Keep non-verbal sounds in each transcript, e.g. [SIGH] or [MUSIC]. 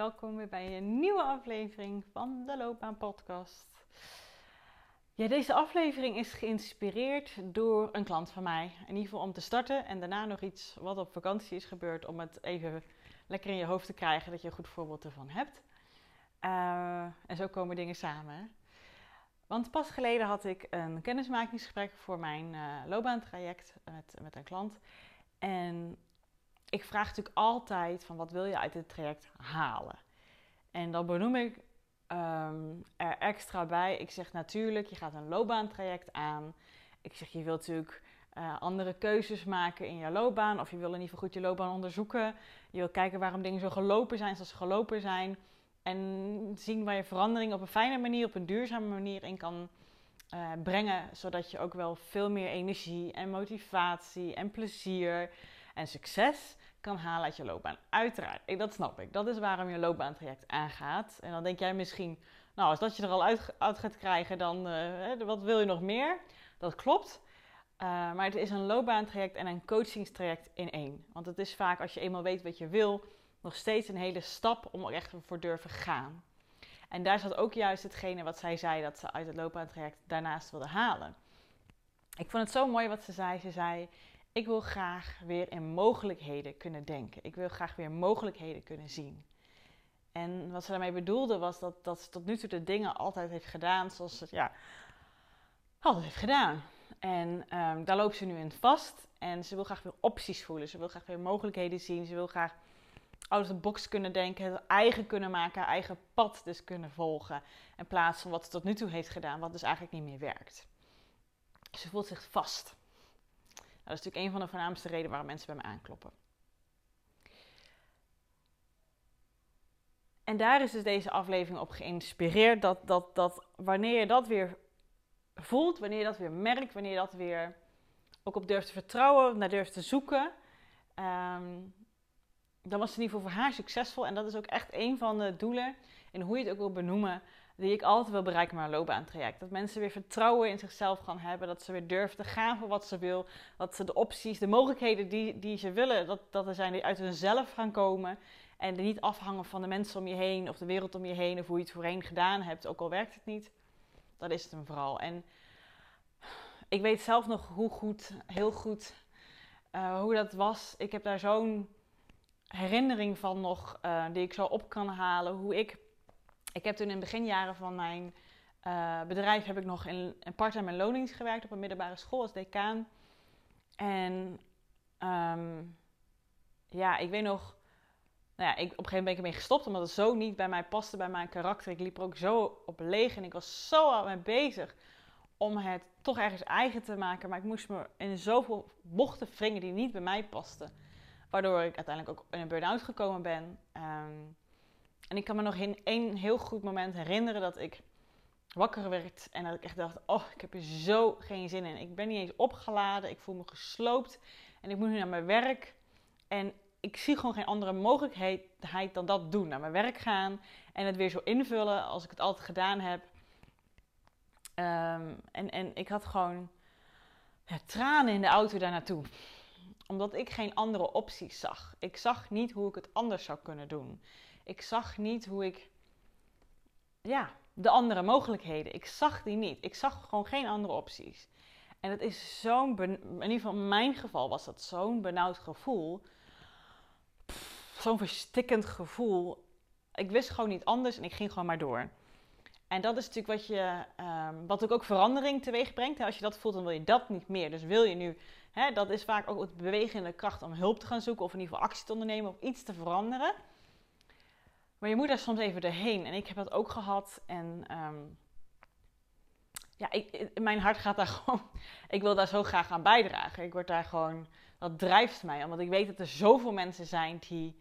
Welkom weer bij een nieuwe aflevering van de Loopbaan Podcast. Ja, deze aflevering is geïnspireerd door een klant van mij. In ieder geval om te starten en daarna nog iets wat op vakantie is gebeurd om het even lekker in je hoofd te krijgen dat je een goed voorbeeld ervan hebt. Uh, en zo komen dingen samen. Want pas geleden had ik een kennismakingsgesprek voor mijn uh, loopbaantraject met, met een klant. En ik vraag natuurlijk altijd van wat wil je uit dit traject halen? En dan benoem ik um, er extra bij. Ik zeg natuurlijk, je gaat een loopbaantraject aan. Ik zeg, je wilt natuurlijk uh, andere keuzes maken in je loopbaan. Of je wil in ieder geval goed je loopbaan onderzoeken. Je wil kijken waarom dingen zo gelopen zijn zoals ze gelopen zijn. En zien waar je verandering op een fijne manier, op een duurzame manier in kan uh, brengen. Zodat je ook wel veel meer energie en motivatie en plezier en succes kan halen uit je loopbaan. Uiteraard, dat snap ik. Dat is waarom je loopbaantraject aangaat. En dan denk jij misschien, nou, als dat je er al uit, uit gaat krijgen, dan uh, wat wil je nog meer? Dat klopt. Uh, maar het is een loopbaantraject en een coachingstraject in één. Want het is vaak, als je eenmaal weet wat je wil, nog steeds een hele stap om er echt voor durven gaan. En daar zat ook juist hetgene wat zij zei dat ze uit het loopbaantraject daarnaast wilde halen. Ik vond het zo mooi wat ze zei. Ze zei: ik wil graag weer in mogelijkheden kunnen denken. Ik wil graag weer mogelijkheden kunnen zien. En wat ze daarmee bedoelde was dat, dat ze tot nu toe de dingen altijd heeft gedaan zoals ze ja, altijd heeft gedaan. En um, daar loopt ze nu in vast. En ze wil graag weer opties voelen. Ze wil graag weer mogelijkheden zien. Ze wil graag out of the box kunnen denken. Het eigen kunnen maken. Eigen pad dus kunnen volgen. In plaats van wat ze tot nu toe heeft gedaan. Wat dus eigenlijk niet meer werkt. Ze voelt zich vast. Dat is natuurlijk een van de voornaamste redenen waarom mensen bij me aankloppen. En daar is dus deze aflevering op geïnspireerd. Dat, dat, dat wanneer je dat weer voelt, wanneer je dat weer merkt, wanneer je dat weer ook op durft te vertrouwen, naar durft te zoeken. Um, dan was het in ieder geval voor haar succesvol. En dat is ook echt een van de doelen. En hoe je het ook wil benoemen die ik altijd wil bereiken met een loopbaantraject. Dat mensen weer vertrouwen in zichzelf gaan hebben. Dat ze weer durven te gaan voor wat ze wil. Dat ze de opties, de mogelijkheden die, die ze willen, dat, dat er zijn die uit hunzelf gaan komen. En niet afhangen van de mensen om je heen of de wereld om je heen of hoe je het voorheen gedaan hebt, ook al werkt het niet. Dat is het hem vooral. En ik weet zelf nog hoe goed, heel goed, uh, hoe dat was. Ik heb daar zo'n herinnering van nog, uh, die ik zo op kan halen. Hoe ik ik heb toen in de beginjaren van mijn uh, bedrijf heb ik nog in een part-time lonings gewerkt op een middelbare school als decaan. En um, ja, ik weet nog, nou ja, ik, op een gegeven moment ben ik ermee gestopt omdat het zo niet bij mij paste, bij mijn karakter. Ik liep er ook zo op leeg en ik was zo al mee bezig om het toch ergens eigen te maken. Maar ik moest me in zoveel bochten wringen die niet bij mij pasten. Waardoor ik uiteindelijk ook in een burn-out gekomen ben. Um, en ik kan me nog in één heel goed moment herinneren dat ik wakker werd en dat ik echt dacht: Oh, ik heb er zo geen zin in. Ik ben niet eens opgeladen, ik voel me gesloopt en ik moet nu naar mijn werk. En ik zie gewoon geen andere mogelijkheid dan dat doen: naar mijn werk gaan en het weer zo invullen als ik het altijd gedaan heb. Um, en, en ik had gewoon tranen in de auto daar naartoe omdat ik geen andere opties zag. Ik zag niet hoe ik het anders zou kunnen doen. Ik zag niet hoe ik, ja, de andere mogelijkheden. Ik zag die niet. Ik zag gewoon geen andere opties. En het is zo'n, in ieder geval in mijn geval was dat zo'n benauwd gevoel. Zo'n verstikkend gevoel. Ik wist gewoon niet anders en ik ging gewoon maar door. En dat is natuurlijk wat, je, um, wat ook verandering teweeg brengt. Als je dat voelt, dan wil je dat niet meer. Dus wil je nu, hè, dat is vaak ook het bewegende kracht om hulp te gaan zoeken. Of in ieder geval actie te ondernemen of iets te veranderen. Maar je moet daar soms even doorheen. En ik heb dat ook gehad. En ehm, ja, ik, mijn hart gaat daar [LAUGHS] gewoon. Ik wil daar zo graag aan bijdragen. Ik word daar gewoon. Dat drijft mij. Omdat ik weet dat er zoveel mensen zijn die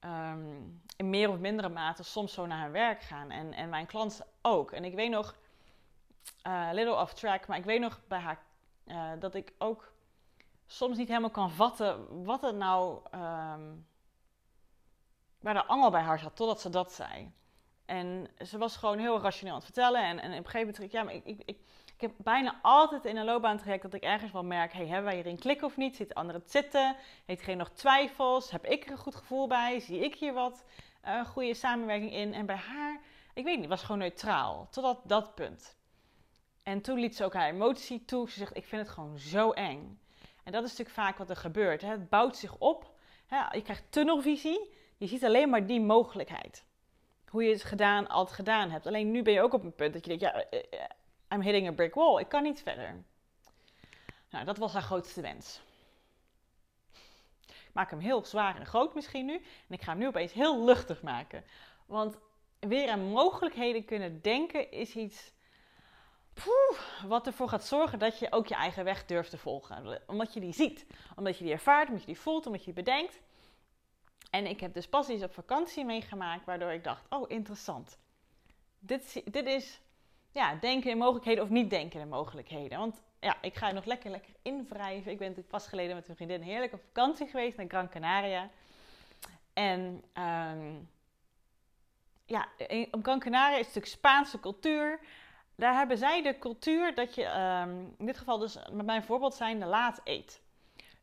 Ehm, in meer of mindere mate soms zo naar hun werk gaan. En, en mijn klant ook. En ik weet nog, uh, little off track, maar ik weet nog bij haar uh, dat ik ook soms niet helemaal kan vatten wat het nou, um, waar de angel bij haar zat, totdat ze dat zei. En ze was gewoon heel rationeel aan het vertellen. En, en op een gegeven moment, ja, maar ik, ik, ik ik heb bijna altijd in een loopbaantraject dat ik ergens wel merk: hey, hebben wij hierin klikken of niet? Zit anderen het zitten? Heeft geen nog twijfels? Heb ik er een goed gevoel bij? Zie ik hier wat uh, goede samenwerking in? En bij haar, ik weet niet, was gewoon neutraal. Totdat dat punt. En toen liet ze ook haar emotie toe. Ze zegt: Ik vind het gewoon zo eng. En dat is natuurlijk vaak wat er gebeurt. Hè? Het bouwt zich op. Hè? Je krijgt tunnelvisie. Je ziet alleen maar die mogelijkheid. Hoe je het gedaan, altijd gedaan hebt. Alleen nu ben je ook op een punt dat je denkt: ja, eh, eh, I'm hitting a brick wall. Ik kan niet verder. Nou, dat was haar grootste wens. Ik maak hem heel zwaar en groot misschien nu. En ik ga hem nu opeens heel luchtig maken. Want weer aan mogelijkheden kunnen denken is iets poeh, wat ervoor gaat zorgen dat je ook je eigen weg durft te volgen. Omdat je die ziet, omdat je die ervaart, omdat je die voelt, omdat je die bedenkt. En ik heb dus pas iets op vakantie meegemaakt waardoor ik dacht, oh interessant. Dit, dit is ja, denken in mogelijkheden of niet denken in mogelijkheden. Want ja, ik ga nog lekker, lekker invrijven. Ik ben pas geleden met mijn vriendin heerlijk op vakantie geweest naar Gran Canaria. En um, ja, op Gran Canaria is het natuurlijk Spaanse cultuur. Daar hebben zij de cultuur dat je, um, in dit geval dus met mijn voorbeeld zijn, de laat eet.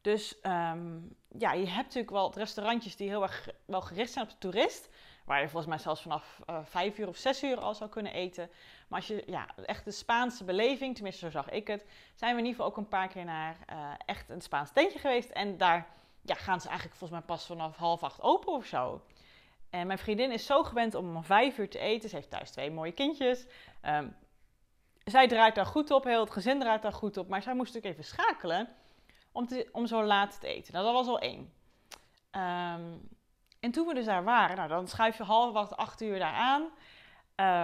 Dus um, ja, je hebt natuurlijk wel restaurantjes die heel erg wel gericht zijn op de toerist. Waar je volgens mij zelfs vanaf uh, vijf uur of zes uur al zou kunnen eten. Maar als je, ja, echt de Spaanse beleving, tenminste zo zag ik het, zijn we in ieder geval ook een paar keer naar uh, echt een Spaans tentje geweest. En daar ja, gaan ze eigenlijk volgens mij pas vanaf half acht open of zo. En mijn vriendin is zo gewend om om vijf uur te eten. Ze heeft thuis twee mooie kindjes. Um, zij draait daar goed op, heel het gezin draait daar goed op. Maar zij moest natuurlijk even schakelen om, te, om zo laat te eten. Nou, dat was al één. Um, en toen we dus daar waren, nou, dan schuif je half wat acht uur daar aan.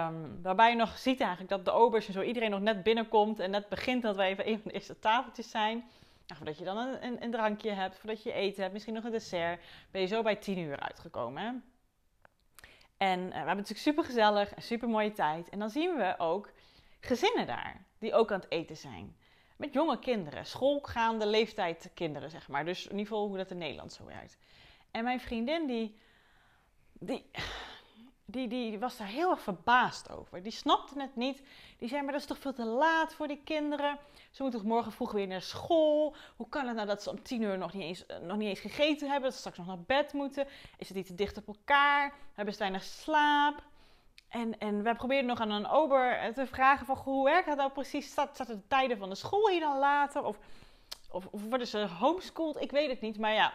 Um, waarbij je nog ziet eigenlijk dat de obers en zo iedereen nog net binnenkomt en net begint dat we even een van de eerste tafeltjes zijn. Nou, voordat je dan een, een, een, drankje hebt, voordat je eten hebt, misschien nog een dessert, ben je zo bij tien uur uitgekomen. Hè? En uh, we hebben natuurlijk super gezellig en super mooie tijd. En dan zien we ook gezinnen daar, die ook aan het eten zijn. Met jonge kinderen, schoolgaande leeftijd kinderen, zeg maar. Dus in ieder geval hoe dat in Nederland zo werkt. En mijn vriendin, die, die, die, die was daar heel erg verbaasd over. Die snapte het niet. Die zei, maar dat is toch veel te laat voor die kinderen? Ze moeten toch morgen vroeg weer naar school? Hoe kan het nou dat ze om tien uur nog niet eens, eh, nog niet eens gegeten hebben? Dat ze straks nog naar bed moeten? Is het niet te dicht op elkaar? Hebben ze weinig slaap? En, en wij probeerden nog aan een ober eh, te vragen van, hoe werkt dat nou precies? Staat de tijden van de school hier dan later? Of, of, of worden ze homeschooled? Ik weet het niet, maar ja...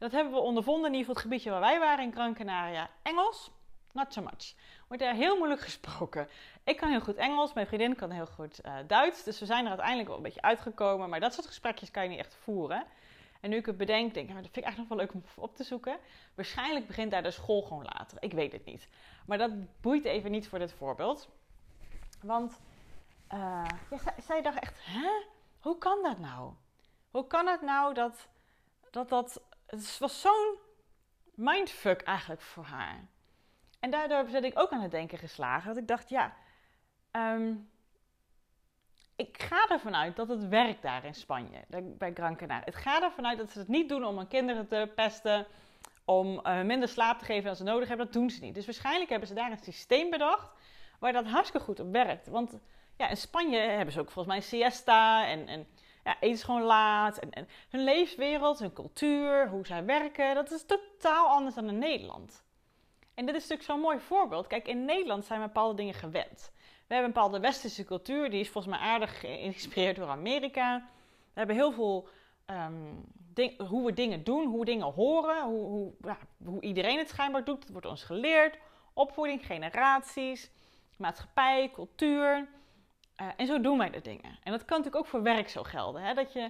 Dat hebben we ondervonden in ieder geval het gebiedje waar wij waren in Gran Canaria. Engels, not so much. Wordt daar heel moeilijk gesproken. Ik kan heel goed Engels, mijn vriendin kan heel goed uh, Duits. Dus we zijn er uiteindelijk wel een beetje uitgekomen. Maar dat soort gesprekjes kan je niet echt voeren. En nu ik het bedenk, denk ik, nou, dat vind ik eigenlijk nog wel leuk om op te zoeken. Waarschijnlijk begint daar de school gewoon later. Ik weet het niet. Maar dat boeit even niet voor dit voorbeeld. Want ja, zij, dacht echt, hè? Hoe kan dat nou? Hoe kan het nou dat dat, dat het was zo'n mindfuck eigenlijk voor haar. En daardoor ben ik ook aan het denken geslagen. Dat ik dacht, ja, um, ik ga ervan uit dat het werkt daar in Spanje, bij Gran Canaria. Het gaat ervan uit dat ze het niet doen om hun kinderen te pesten, om uh, minder slaap te geven als ze nodig hebben. Dat doen ze niet. Dus waarschijnlijk hebben ze daar een systeem bedacht waar dat hartstikke goed op werkt. Want ja, in Spanje hebben ze ook volgens mij siesta en, en ja, eten ze gewoon laat. En, en hun leefwereld, hun cultuur, hoe zij werken, dat is totaal anders dan in Nederland. En dit is natuurlijk zo'n mooi voorbeeld. Kijk, in Nederland zijn bepaalde dingen gewend. We hebben een bepaalde westerse cultuur, die is volgens mij aardig geïnspireerd door Amerika. We hebben heel veel ding, hoe we dingen doen, hoe dingen horen, hoe, hoe, ja, hoe iedereen het schijnbaar doet. Dat wordt ons geleerd. Opvoeding, generaties. maatschappij, cultuur. Uh, en zo doen wij de dingen. En dat kan natuurlijk ook voor werk zo gelden. Hè? Dat je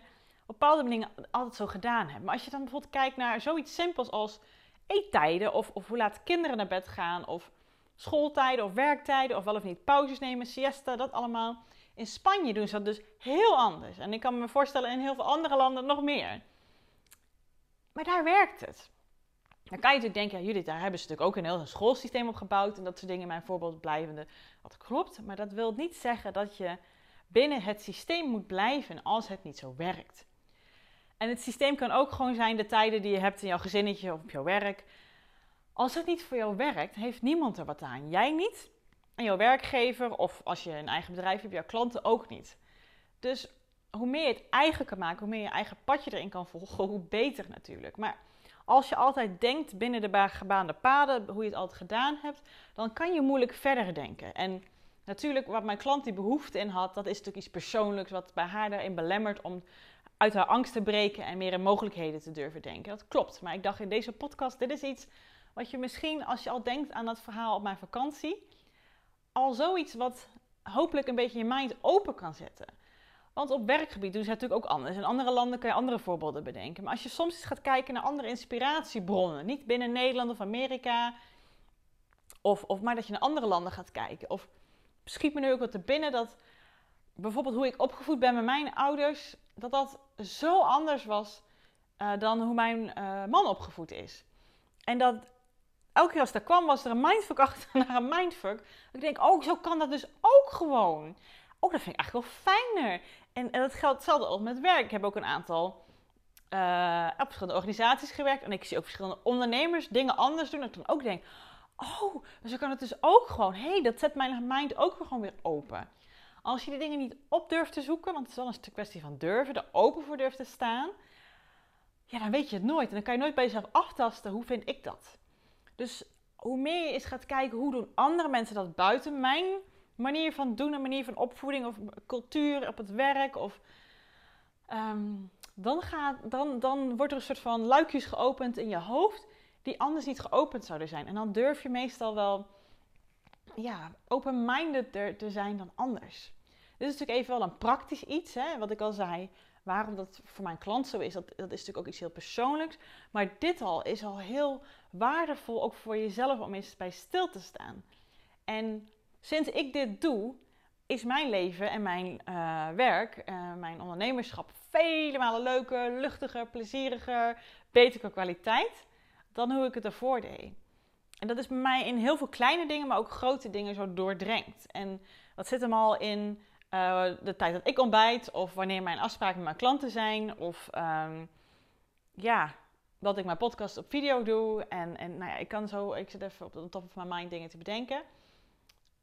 op bepaalde dingen altijd zo gedaan hebt. Maar als je dan bijvoorbeeld kijkt naar zoiets simpels als eettijden, of, of hoe laat kinderen naar bed gaan, of schooltijden of werktijden, of wel of niet pauzes nemen, siesta, dat allemaal. In Spanje doen ze dat dus heel anders. En ik kan me voorstellen in heel veel andere landen nog meer. Maar daar werkt het. Dan kan je natuurlijk denken, ja, Judith, daar hebben ze natuurlijk ook een heel schoolsysteem op gebouwd en dat soort dingen, mijn voorbeeld blijvende. Dat klopt, maar dat wil niet zeggen dat je binnen het systeem moet blijven als het niet zo werkt. En het systeem kan ook gewoon zijn de tijden die je hebt in jouw gezinnetje of op jouw werk. Als het niet voor jou werkt, heeft niemand er wat aan. Jij niet en jouw werkgever of als je een eigen bedrijf hebt, jouw klanten ook niet. Dus hoe meer je het eigen kan maken, hoe meer je eigen padje erin kan volgen, [LAUGHS] hoe beter natuurlijk. Maar als je altijd denkt binnen de gebaande paden, hoe je het altijd gedaan hebt, dan kan je moeilijk verder denken. En natuurlijk, wat mijn klant die behoefte in had, dat is natuurlijk iets persoonlijks, wat bij haar daarin belemmert om uit haar angst te breken en meer in mogelijkheden te durven denken. Dat klopt. Maar ik dacht in deze podcast, dit is iets wat je misschien, als je al denkt aan dat verhaal op mijn vakantie, al zoiets wat hopelijk een beetje je mind open kan zetten. Want op werkgebied doen ze natuurlijk ook anders. In andere landen kan je andere voorbeelden bedenken. Maar als je soms eens gaat kijken naar andere inspiratiebronnen, niet binnen Nederland of Amerika, of, of maar dat je naar andere landen gaat kijken. Of schiet me nu ook wat te binnen dat bijvoorbeeld hoe ik opgevoed ben met mijn ouders, dat dat zo anders was uh, dan hoe mijn uh, man opgevoed is. En dat elke keer als er kwam, was er een mindfuck achter [LAUGHS] naar een mindfuck. Ik denk, oh, zo kan dat dus ook gewoon. Oh, dat vind ik eigenlijk wel fijner. En, dat geldt hetzelfde als met werk. Ik heb ook een aantal op verschillende organisaties gewerkt. En ik zie ook verschillende ondernemers dingen anders doen. En ik dan ook denk, oh, zo kan het dus ook gewoon. Hé, hey, dat zet mijn mind ook gewoon weer open. Als je die dingen niet op durft te zoeken, want het is wel een kwestie van durven, er open voor durft te staan, ja, dan weet je het nooit. En dan kan je nooit bij jezelf aftasten, hoe vind ik dat? Dus hoe meer je eens gaat kijken, hoe doen andere mensen dat buiten mijn manier van doen, een manier van opvoeding of cultuur op het werk, of, um, dan, gaat, dan, dan wordt er een soort van luikjes geopend in je hoofd die anders niet geopend zouden zijn. En dan durf je meestal wel ja, open-minded te zijn dan anders. Dit is natuurlijk even wel een praktisch iets, hè, wat ik al zei. Waarom dat voor mijn klant zo is, dat, dat is natuurlijk ook iets heel persoonlijks. Maar dit al is al heel waardevol, ook voor jezelf, om eens bij stil te staan. En sinds ik dit doe, is mijn leven en mijn uh, werk, uh, mijn ondernemerschap, vele malen leuker, luchtiger, plezieriger, betere kwaliteit dan hoe ik het ervoor deed. En dat is bij mij in heel veel kleine dingen, maar ook grote dingen zo doordrenkt. En dat zit hem al in uh, de tijd dat ik ontbijt, of wanneer mijn afspraken met mijn klanten zijn, of um, ja, dat ik mijn podcast op video doe. En, en nou ja, ik kan zo, ik zit even op de top of my mind dingen te bedenken.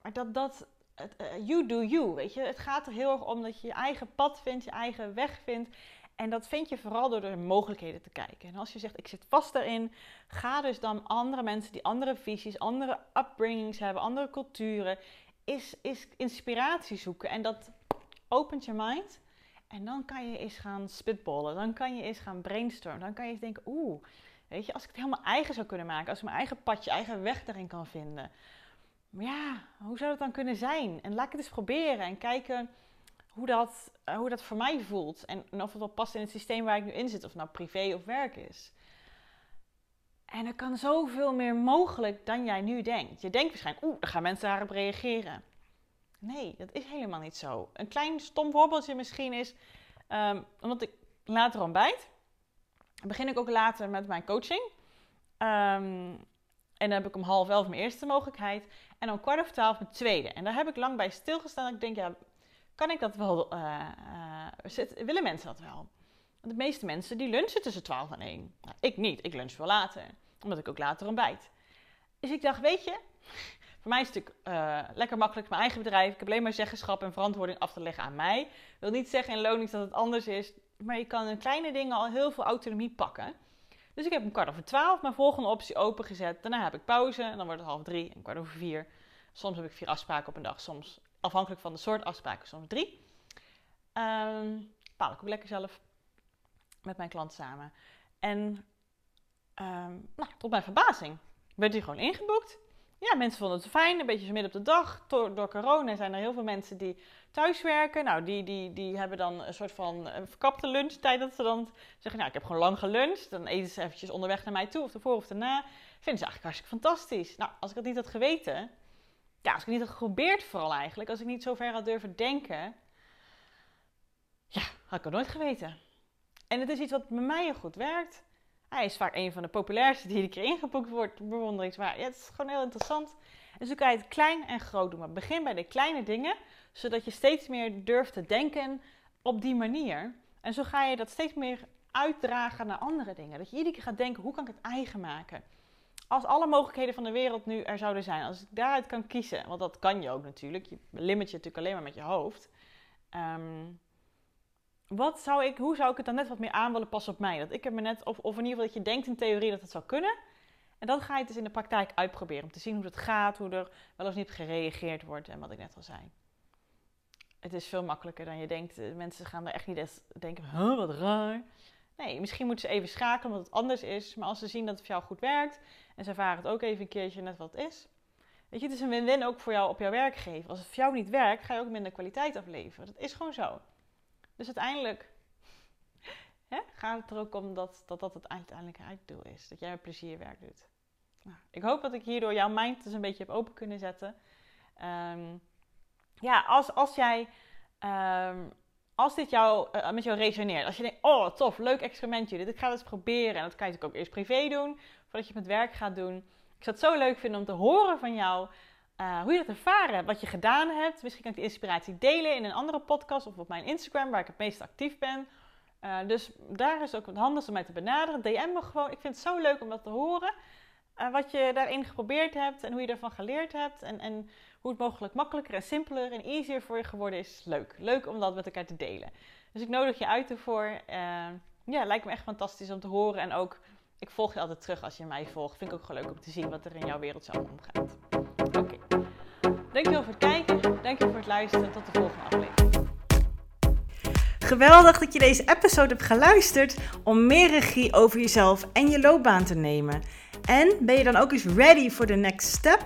Maar dat, dat, het, uh, you do you, weet je. Het gaat er heel erg om dat je je eigen pad vindt, je eigen weg vindt. En dat vind je vooral door de mogelijkheden te kijken. En als je zegt, ik zit vast daarin, ga dus dan andere mensen die andere visies, andere upbringings hebben, andere culturen, is, is inspiratie zoeken. En dat opent je mind. En dan kan je eens gaan spitballen. Dan kan je eens gaan brainstormen. Dan kan je eens denken, oeh, weet je, als ik het helemaal eigen zou kunnen maken. Als ik mijn eigen padje, eigen weg daarin kan vinden. Maar ja, hoe zou dat dan kunnen zijn? En laat ik het eens proberen en kijken hoe dat, uh, hoe dat voor mij voelt. En, en, of het wel past in het systeem waar ik nu in zit. Of nou privé of werk is. En er kan zoveel meer mogelijk dan jij nu denkt. Je denkt waarschijnlijk, oeh, daar gaan mensen daarop reageren. Nee, dat is helemaal niet zo. Een klein stom voorbeeldje misschien is, um, omdat ik later ontbijt, begin ik ook later met mijn coaching. Um, en dan heb ik om half elf mijn eerste mogelijkheid. En om kwart over twaalf mijn tweede. En daar heb ik lang bij stilgestaan. Ik denk, ja, kan ik dat wel? Uh, uh, willen mensen dat wel? Want de meeste mensen die lunchen tussen 12 en 1. Nou, ik niet, ik lunch wel later. Omdat ik ook later ontbijt. Dus ik dacht, weet je, voor mij is het natuurlijk uh, lekker makkelijk mijn eigen bedrijf. Ik heb alleen maar zeggenschap en verantwoording af te leggen aan mij. Ik wil niet zeggen in lonings dat het anders is. Maar je kan in kleine dingen al heel veel autonomie pakken. Dus ik heb een kwart over twaalf mijn volgende optie opengezet. Daarna heb ik pauze en dan wordt het half drie en kwart over vier. Soms heb ik vier afspraken op een dag, soms afhankelijk van de soort afspraken, soms drie. Um, bepaal ik ook lekker zelf met mijn klant samen. En um, nou, tot mijn verbazing werd hij gewoon ingeboekt. Ja, mensen vonden het fijn, een beetje zo midden op de dag. Door, corona zijn er heel veel mensen die thuiswerken. Nou, die, die, die hebben dan een soort van een verkapte lunchtijd. Dat ze dan zeggen, nou, ik heb gewoon lang geluncht. Dan eten ze eventjes onderweg naar mij toe, of ervoor of daarna. Vinden ze eigenlijk hartstikke fantastisch. Nou, als ik dat niet had geweten, ja, als ik niet had geprobeerd vooral eigenlijk, als ik niet zo ver had durven denken, ja, had ik het nooit geweten. En het is iets wat bij mij heel goed werkt. Hij is vaak een van de populairste die iedere keer ingeboekt wordt. Bewonderingswaardig. Ja, het is gewoon heel interessant. En zo kan je het klein en groot doen. Maar begin bij de kleine dingen, zodat je steeds meer durft te denken op die manier. En zo ga je dat steeds meer uitdragen naar andere dingen. Dat je iedere keer gaat denken, hoe kan ik het eigen maken? Als alle mogelijkheden van de wereld nu er zouden zijn, als ik daaruit kan kiezen, want dat kan je ook natuurlijk, je limit je natuurlijk alleen maar met je hoofd. Um, wat zou ik, hoe zou ik het dan net wat meer aan willen passen op mij? Dat ik heb me net, of, of in ieder geval dat je denkt in theorie dat het zou kunnen. En dan ga je het dus in de praktijk uitproberen. Om te zien hoe het gaat, hoe er wel of niet gereageerd wordt en wat ik net al zei. Het is veel makkelijker dan je denkt. Mensen gaan er echt niet eens denken, wat raar. Nee, misschien moeten ze even schakelen omdat het anders is. Maar als ze zien dat het voor jou goed werkt en ze ervaren het ook even een keertje net wat is. Weet je, het is een win-win ook voor jou op jouw werkgever. Als het voor jou niet werkt, ga je ook minder kwaliteit afleveren. Dat is gewoon zo. Dus uiteindelijk [LAUGHS] hè, gaat het er ook om dat, dat dat het uiteindelijke einddoel is. Dat jij plezier werk doet. Nou, ik hoop dat ik hierdoor jouw mind dus een beetje heb open kunnen zetten. Ehm, ja, als, als jij... Um, als dit jou, uh, met jou resoneert, als je denkt, oh tof, leuk experimentje, dit ik ga eens proberen. En dat kan je natuurlijk ook eerst privé doen, voordat je het met werk gaat doen. Ik zou het zo leuk vinden om te horen van jou uh, hoe je dat ervaren wat je gedaan hebt. Misschien kan ik die inspiratie delen in een andere podcast of op mijn Instagram, waar ik het meest actief ben. Uh, dus daar is ook het handigste om mij te benaderen. DM me gewoon. Ik vind het zo leuk om dat te horen. Uh, wat je daarin geprobeerd hebt en hoe je ervan geleerd hebt. En, en hoe het mogelijk makkelijker en simpeler en easier voor je geworden is. Leuk. Leuk om dat met elkaar te delen. Dus ik nodig je uit ervoor. ja, lijkt me echt fantastisch om te horen. En ook, ik volg je altijd terug als je mij volgt. Vind ik ook gewoon leuk om te zien wat er in jouw wereld zo omgaat. Oké. Dankjewel voor het kijken. Dankjewel voor het luisteren. Tot de volgende aflevering. Geweldig dat je deze episode hebt geluisterd om meer regie over jezelf en je loopbaan te nemen. En ben je dan ook eens ready for the next step?